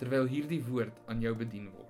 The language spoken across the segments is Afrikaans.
terwyl hierdie woord aan jou bedien word.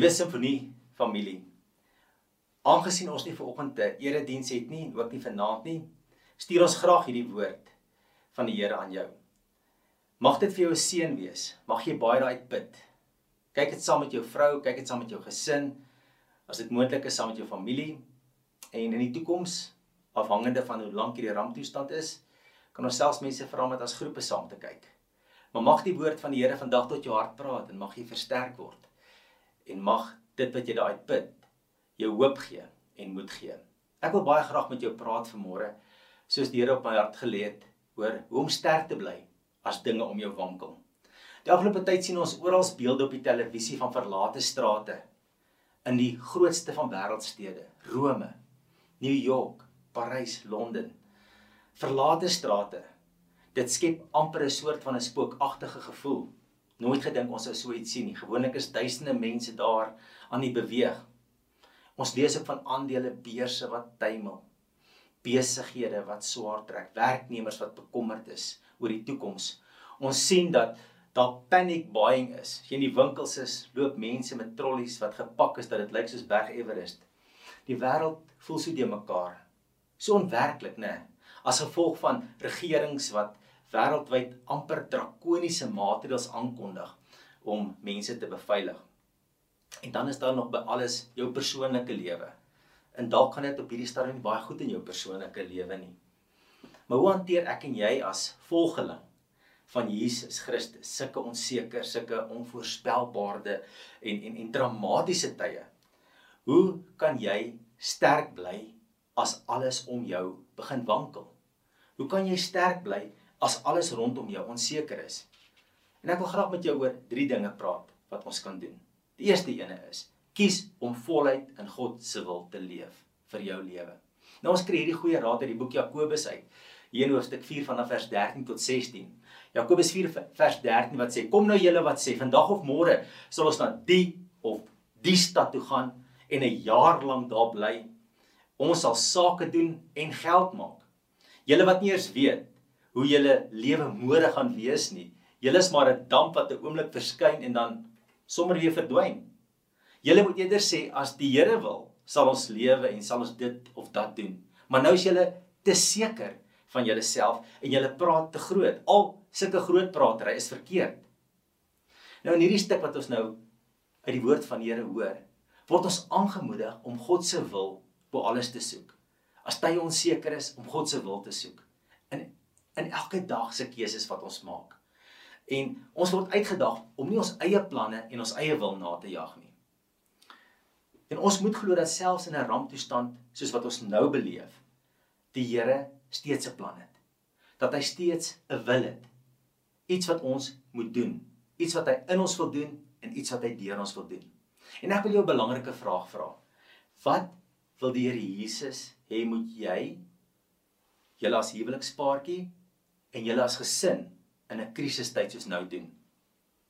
Liewe simfonie familie. Aangesien ons nie vanoggend 'n erediens het nie, ook nie vanaand nie, stuur ons graag hierdie woord van die Here aan jou. Mag dit vir jou 'n seën wees. Mag jy baie daai bid. Kyk dit saam met jou vrou, kyk dit saam met jou gesin, as dit moontlik is saam met jou familie en in die toekoms afhangende van hoe lank hierdie ramptoestand is, kan ons selfs mense vra om dit as groepe saam te kyk. Maar mag die woord van die Here vandag tot jou hart praat en mag jy versterk word en mag dit wat jy daai bid jou hoop gee en moed gee. Ek wil baie graag met jou praat vanmôre soos die Here op my hart gelê het oor hoe om sterk te bly as dinge om jou wankel. Die afgelope tyd sien ons oral beelde op die televisie van verlate strate in die grootste van wêreldstede, Rome, New York, Parys, Londen. Verlate strate. Dit skep amper 'n soort van 'n spookagtige gevoel nooit gedink ons sou so iets sien nie. Gewoonlik is duisende mense daar aan die beweeg. Ons lees ook van aandele beurse wat tuimel. Besighede wat swaar trek, werknemers wat bekommerd is oor die toekoms. Ons sien dat daar panic buying is. As jy in die winkels is, loop mense met trollies wat gepak is dat dit lyk soos Berg Everest. Die wêreld voel so de mekaar. So onwerklik, né? As gevolg van regerings wat wêreldwyd amper drakoniese maatreëls aankondig om mense te beveilig. En dan is daar nog by alles jou persoonlike lewe. En dalk gaan dit op hierdie stadium nie baie goed in jou persoonlike lewe nie. Maar hoe hanteer ek en jy as volgeling van Jesus Christus sulke onseker, sulke onvoorspelbare en en en dramatiese tye? Hoe kan jy sterk bly as alles om jou begin wankel? Hoe kan jy sterk bly as alles rondom jou onseker is. En ek wil graag met jou oor drie dinge praat wat ons kan doen. Die eerste ene is: kies om voluit in God se wil te leef vir jou lewe. Nou ons kry hierdie goeie raad uit die boek Jakobus uit. Hier in hoofstuk 4 vanaf vers 13 tot 16. Jakobus 4 vers 13 wat sê: Kom nou julle wat sê vandag of môre sal ons na die of die stad toe gaan en 'n jaar lank daar bly. Ons sal sake doen en geld maak. Julle wat nie eers weet hoe julle lewe môre gaan wees nie. Julle is maar 'n damp wat 'n oomblik verskyn en dan sommer weer verdwyn. Julle moet eerder sê as die Here wil, sal ons lewe en sal ons dit of dat doen. Maar nou is julle te seker van julleself en julle praat te groot. Al sulke groot pratery is verkeerd. Nou in hierdie stuk wat ons nou uit die woord van die Here hoor, word ons aangemoedig om God se wil bo alles te soek. As jy onseker is om God se wil te soek. In in elke dag se keuses wat ons maak. En ons word uitgedaag om nie ons eie planne en ons eie wil na te jag nie. En ons moet glo dat selfs in 'n ramptoestand soos wat ons nou beleef, die Here steeds 'n plan het. Dat hy steeds 'n wil het. Iets wat ons moet doen, iets wat hy in ons wil doen en iets wat hy deur ons wil doen. En ek wil jou 'n belangrike vraag vra. Wat wil die Here Jesus hê moet jy julle as huwelikspaartjie en julle as gesin in 'n krisistyd soos nou doen?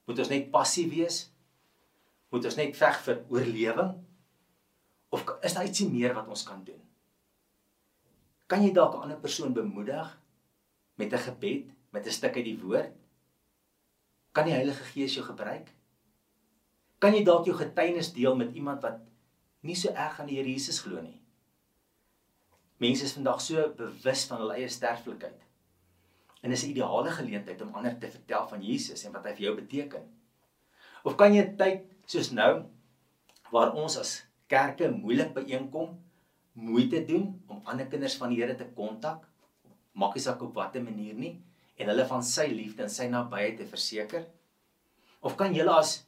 Moet ons net passief wees? Moet ons net veg vir oorlewing? Of is daar ietsie meer wat ons kan doen? Kan jy dalk 'n ander persoon bemoedig met 'n gebed, met 'n stuk uit die woord? Kan die Heilige Gees jou gebruik? Kan jy dalk jou getuienis deel met iemand wat nie so erg aan die Here Jesus glo nie? Mense is vandag so bewus van hulle eie sterflikheid. En is 'n ideale geleentheid om ander te vertel van Jesus en wat hy vir jou beteken. Of kan jy tyd Soos nou waar ons as kerke moeilik byeenkom, moeite doen om ander kinders van die Here te kontak, maak nie saak op watter manier nie en hulle van sy liefde en sy nabyheid te verseker? Of kan julle as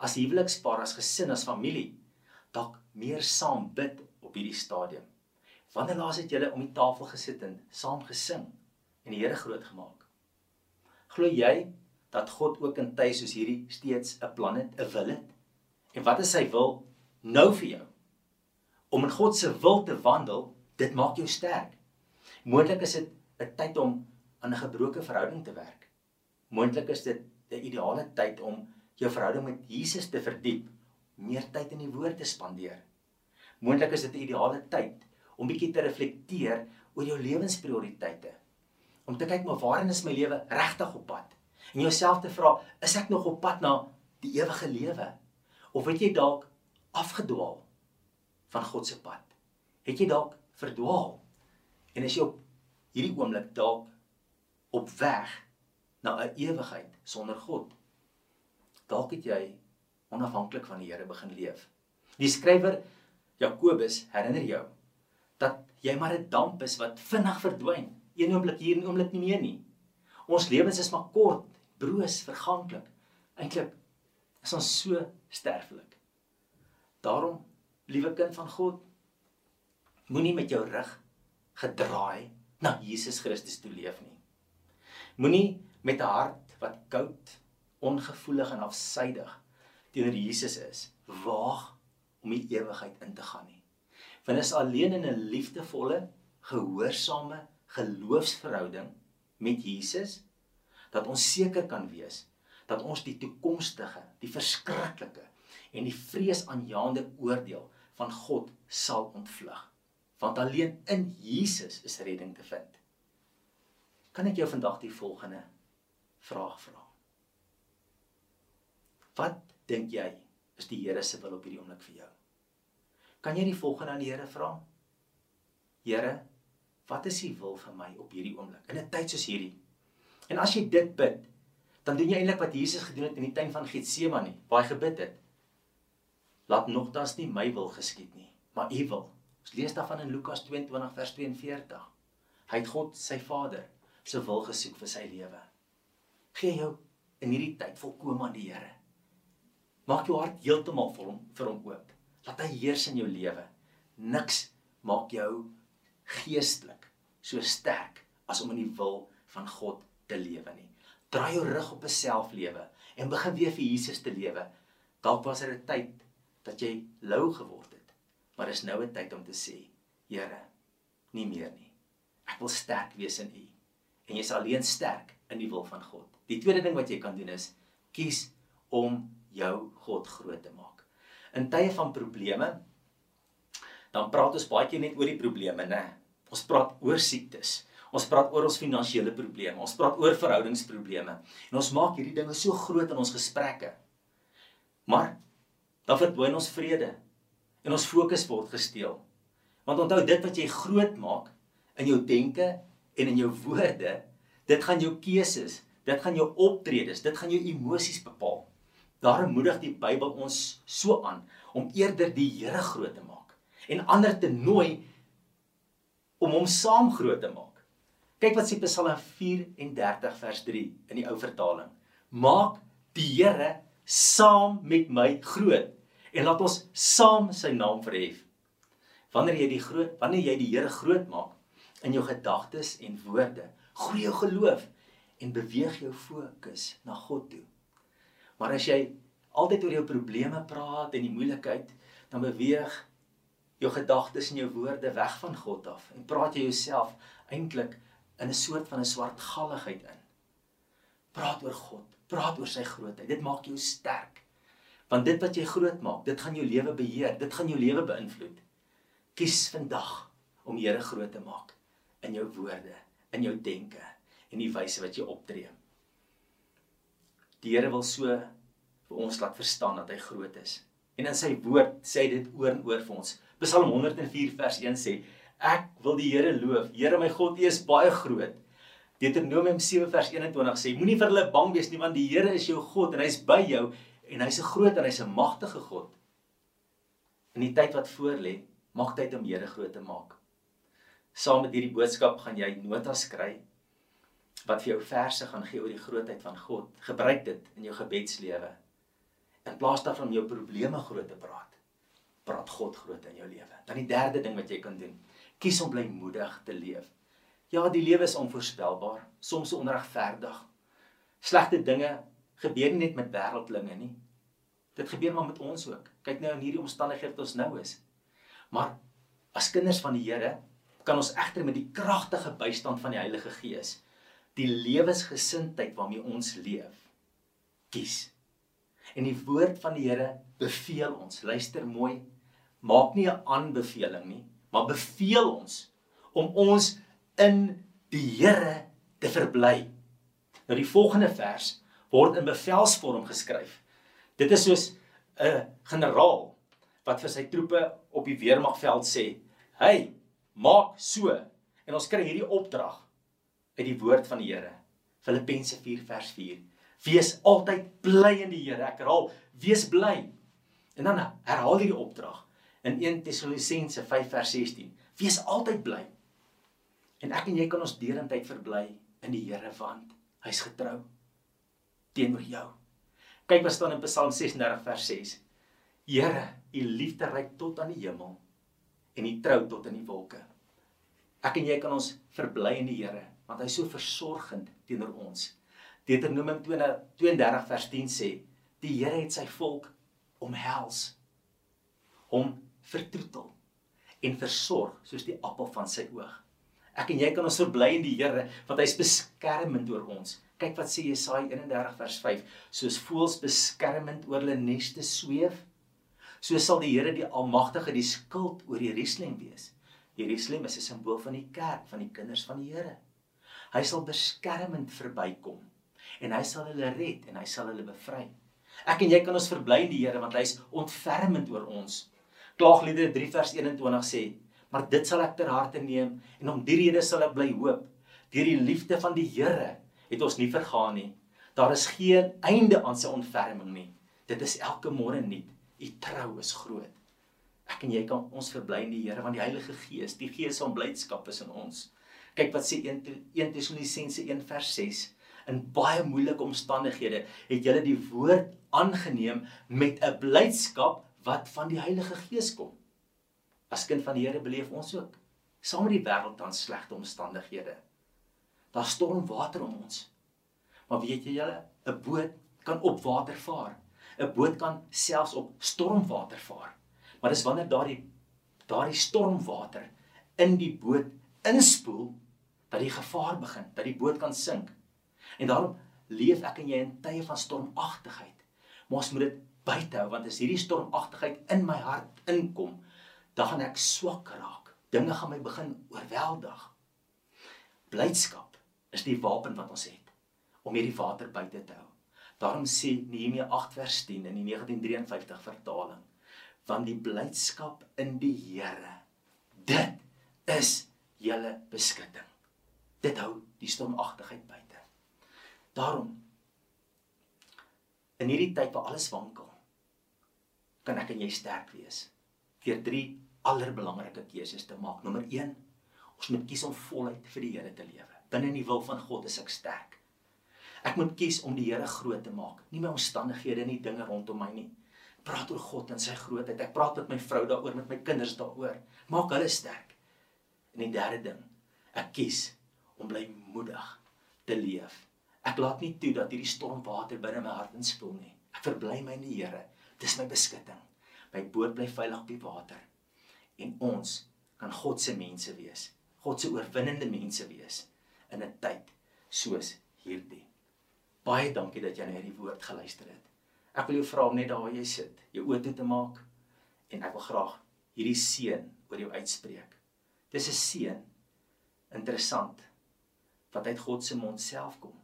as huwelikspaar, as gesin, as familie dalk meer saam bid op hierdie stadium? Wanneer laas het julle om die tafel gesit en saam gesing en die Here groot gemaak? Glo jy dat God ook in tye soos hierdie steeds 'n plan het, 'n wil het? En wat is sy wil nou vir jou? Om in God se wil te wandel, dit maak jou sterk. Moontlik is dit 'n tyd om aan 'n gebroke verhouding te werk. Moontlik is dit 'n ideale tyd om jou verhouding met Jesus te verdiep, meer tyd in die woord te spandeer. Moontlik is dit 'n ideale tyd om bietjie te reflekteer oor jou lewensprioriteite. Om te kyk maar waarin is my lewe regtig op pad? En jouself te vra, is ek nog op pad na die ewige lewe? Of het jy dalk afgedwaal van God se pad? Het jy dalk verdwaal? En is jy op hierdie oomblik dalk op weg na 'n ewigheid sonder God? Dalk het jy onafhanklik van die Here begin leef. Die skrywer Jakobus herinner jou dat jy maar 'n damp is wat vinnig verdwyn. Een oomblik hier en oomblik nie meer nie. Ons lewens is maar kort, broos, verganklik. Eintlik is ons so sterflik. Daarom, liewe kind van God, moenie met jou rug gedraai na Jesus Christus toe leef nie. Moenie met 'n hart wat koud, ongevoelig en afsydig teenoor Jesus is, waag om die ewigheid in te gaan nie want is alleen in 'n liefdevolle, gehoorsame geloofsverhouding met Jesus dat ons seker kan wees dat ons die toekomstige, die verskriklike en die vreesaanjaende oordeel van God sal ontvlug. Want alleen in Jesus is redding te vind. Kan ek jou vandag die volgende vraag vra? Wat dink jy is die Here se wil op hierdie oomblik vir jou? Kan jy die volgende aan die Here vra? Here, wat is U wil vir my op hierdie oomblik in 'n tyd soos hierdie? En as jy dit bid, dan doen jy eintlik wat Jesus gedoen het in die tuin van Getsemane, waar hy gebid het. Laat nogtans nie my wil geskied nie, maar U wil. Ons lees daarvan in Lukas 22 vers 42. Hy het God, sy Vader, se wil gesoek vir sy lewe. Gee jou in hierdie tyd volkome aan die Here. Maak jou hart heeltemal vir hom vir hom oop. Laat hy heers in jou lewe. Niks maak jou geestelik so sterk as om in die wil van God te lewe nie. Draai jou rug op 'n selflewe en begin weer vir Jesus te lewe. Dalk was dit 'n tyd dat jy lou geword het, maar dis nou 'n tyd om te sê, Here, nie meer nie. Ek wil sterk wees in U. En jy's alleen sterk in die wil van God. Die tweede ding wat jy kan doen is kies om jou God groot te maak in tye van probleme dan praat ons baie keer net oor die probleme, né? Ons praat oor siektes. Ons praat oor ons finansiële probleme. Ons praat oor verhoudingsprobleme. En ons maak hierdie dinge so groot in ons gesprekke. Maar dan verdwyn ons vrede en ons fokus word gesteel. Want onthou dit wat jy groot maak in jou denke en in jou woorde, dit gaan jou keuses, dit gaan jou optredes, dit gaan jou emosies bepaal. Daarom moedig die Bybel ons so aan om eerder die Here groot te maak en ander te nooi om hom saam groot te maak. Kyk wat sê Psalm 34 vers 3 in die ou vertaling. Maak die Here saam met my groot en laat ons saam sy naam verhef. Wanneer jy die groot wanneer jy die Here groot maak in jou gedagtes en woorde, groei jou geloof en beweeg jou fokus na God toe. Maar as jy altyd oor jou probleme praat en die moeilikheid, dan beweeg jou gedagtes en jou woorde weg van God af en praat jy jouself eintlik in 'n soort van 'n swartgalligheid in. Praat oor God, praat oor sy grootheid. Dit maak jou sterk. Want dit wat jy groot maak, dit gaan jou lewe beheer, dit gaan jou lewe beïnvloed. Kies vandag om Here groot te maak in jou woorde, in jou denke en die wyse wat jy optree. Die Here wil so vir ons laat verstaan dat hy groot is. En in sy woord sê dit oor en oor vir ons. Psalm 104 vers 1 sê: Ek wil die Here loof. Here my God, U is baie groot. Deuteronomium 7 vers 21 sê: Moenie vir hulle bang wees nie want die Here is jou God en hy's by jou En hy's 'n groot en hy's 'n magtige God. In die tyd wat voorlê, maak tyd om Here groot te maak. Saam met hierdie boodskap gaan jy notas kry wat vir jou verse gaan gee oor die grootheid van God. Gebruik dit in jou gebedslewe. In plaas daarvan om jou probleme groot te praat, praat God groot in jou lewe. Dan die derde ding wat jy kan doen, kies om blymoedig te leef. Ja, die lewe is onvoorspelbaar, soms onregverdig. Slegte dinge gebeur nie net met wêreldlinge nie. Dit gebeur maar met ons ook. Kyk nou in hierdie omstandighede wat ons nou is. Maar as kinders van die Here kan ons egter met die kragtige bystand van die Heilige Gees die lewensgesindheid waarmee ons leef kies. En die woord van die Here beveel ons, luister mooi, maak nie 'n aanbeveling nie, maar beveel ons om ons in die Here te verbly. Nou die volgende vers word in bevelsvorm geskryf. Dit is soos 'n generaal wat vir sy troepe op die weermagveld sê: "Hey, maak so." En ons kry hierdie opdrag uit die woord van die Here. Filippense 4 vers 4. Wees altyd bly in die Here. Ek herhaal, wees bly. En dan herhaal hierdie opdrag in 1 Tessalonisense 5 vers 16. Wees altyd bly. En ek en jy kan ons derendtyd verbly in die Here want hy's getrou teenoor jou. Kyk wat staan in Psalm 36 vers 6. Here, u liefde reik tot aan die hemel en u trou tot in die wolke. Ek en jy kan ons verbly in die Here want hy is so versorgend teenoor ons. Deuteronomium 32 vers 10 sê: Die Here het sy volk omhels, hom vertroetel en versorg soos die appel van sy oog. Ek en jy kan ons verbly in die Here want hy's beskermend oor ons. Kyk wat sê Jesaja 31 vers 5. Soos voëls beskermend oor hulle neste sweef, so sal die Here die Almagtige die skild oor Jerusalem wees. Jerusalem is 'n simbool van die kerk, van die kinders van die Here. Hy sal beskermend verbykom en hy sal hulle red en hy sal hulle bevry. Ek en jy kan ons verbly in die Here want hy's ontfermend oor ons. Klaagliedere 3 vers 21 sê: "Maar dit sal ek ter harte neem en om die rede sal ek bly hoop. Deur die liefde van die Here het ons nie vergaan nie. Daar is geen einde aan sy ontferming nie. Dit is elke môre nuut. U trou is groot. Ek en jy kan ons verbly in die Here want die Heilige Gees, die Gees van blydskap is in ons. Kyk wat sê 1 Tessalonisense 1 vers 6. In baie moeilike omstandighede het julle die woord aangeneem met 'n blydskap wat van die Heilige Gees kom. As kind van die Here beleef ons ook saam met die wêreld dan slegte omstandighede. Daar storm water om ons. Maar weet jy julle, 'n boot kan op water vaar. 'n Boot kan selfs op stormwater vaar. Maar dis wanneer daardie daardie stormwater in die boot inspoel dat die gevaar begin, dat die boot kan sink. En daarom leef ek en jy in tye van stormagtigheid. Maar ons moet dit buite hou want as hierdie stormagtigheid in my hart inkom, dan gaan ek swak raak. Dinge gaan my begin oorweldig. Blydskap is die wapen wat ons het om hierdie water buite te hou. Daarom sê Nehemia 8 vers 10 in die 1953 vertaling: "Want die blydskap in die Here, dit is julle beskutting." Dit hou die stormagtigheid buite. Daarom in hierdie tyd waar alles wankel, kan ek en jy sterk wees deur drie allerbelangrike keuses te maak. Nommer 1: Ons moet kies om voluit vir die Here te lewe binne in die wil van God is ek sterk. Ek moet kies om die Here groot te maak, nie my omstandighede nie, dinge rondom my nie. Praat oor God en sy grootheid. Ek praat met my vrou daaroor, met my kinders daaroor. Maak hulle sterk. En die derde ding, ek kies om bly moedig te leef. Ek laat nie toe dat hierdie stormwater binne my hart inspoel nie. Ek verbly my in die Here. Dis my beskutting. My boot bly veilig op die water. En ons kan God se mense wees. God se oorwinnende mense wees in 'n tyd soos hierdie. Baie dankie dat jy na hierdie woord geluister het. Ek wil jou vra om net daar waar jy sit, jou oë toe te maak en ek wil graag hierdie seën oor jou uitspreek. Dis 'n seën interessant wat uit God se mond self kom.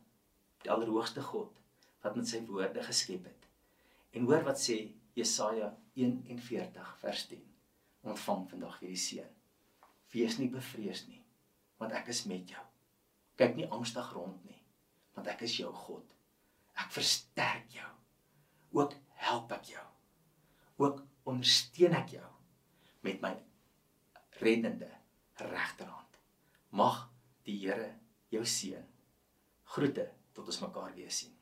Die Allerhoogste God wat met sy woorde geskep het. En hoor wat sê Jesaja 41 vers 10. Ontvang vandag hierdie seën. Wees nie bevrees nie, want ek is met jou. Kyk nie angstig rond nie, want ek is jou God. Ek versterk jou. Ook help ek jou. Ook ondersteun ek jou met my reddende regterhand. Mag die Here jou seën. Groete tot ons mekaar weer sien.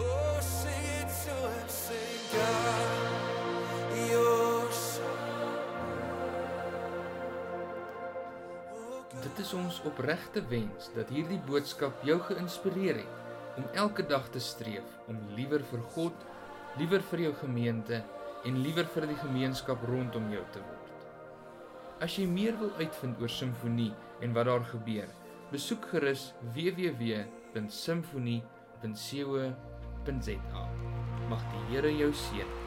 Oh, sing it to him, sing God, you're so. Oh, God. Dit is ons opregte wens dat hierdie boodskap jou geïnspireer het om elke dag te streef om liewer vir God, liewer vir jou gemeente en liewer vir die gemeenskap rondom jou te word. As jy meer wil uitvind oor simfonie en wat daar gebeur, besoek gerus www.simfonie.co.za. Mag die Here jou seën.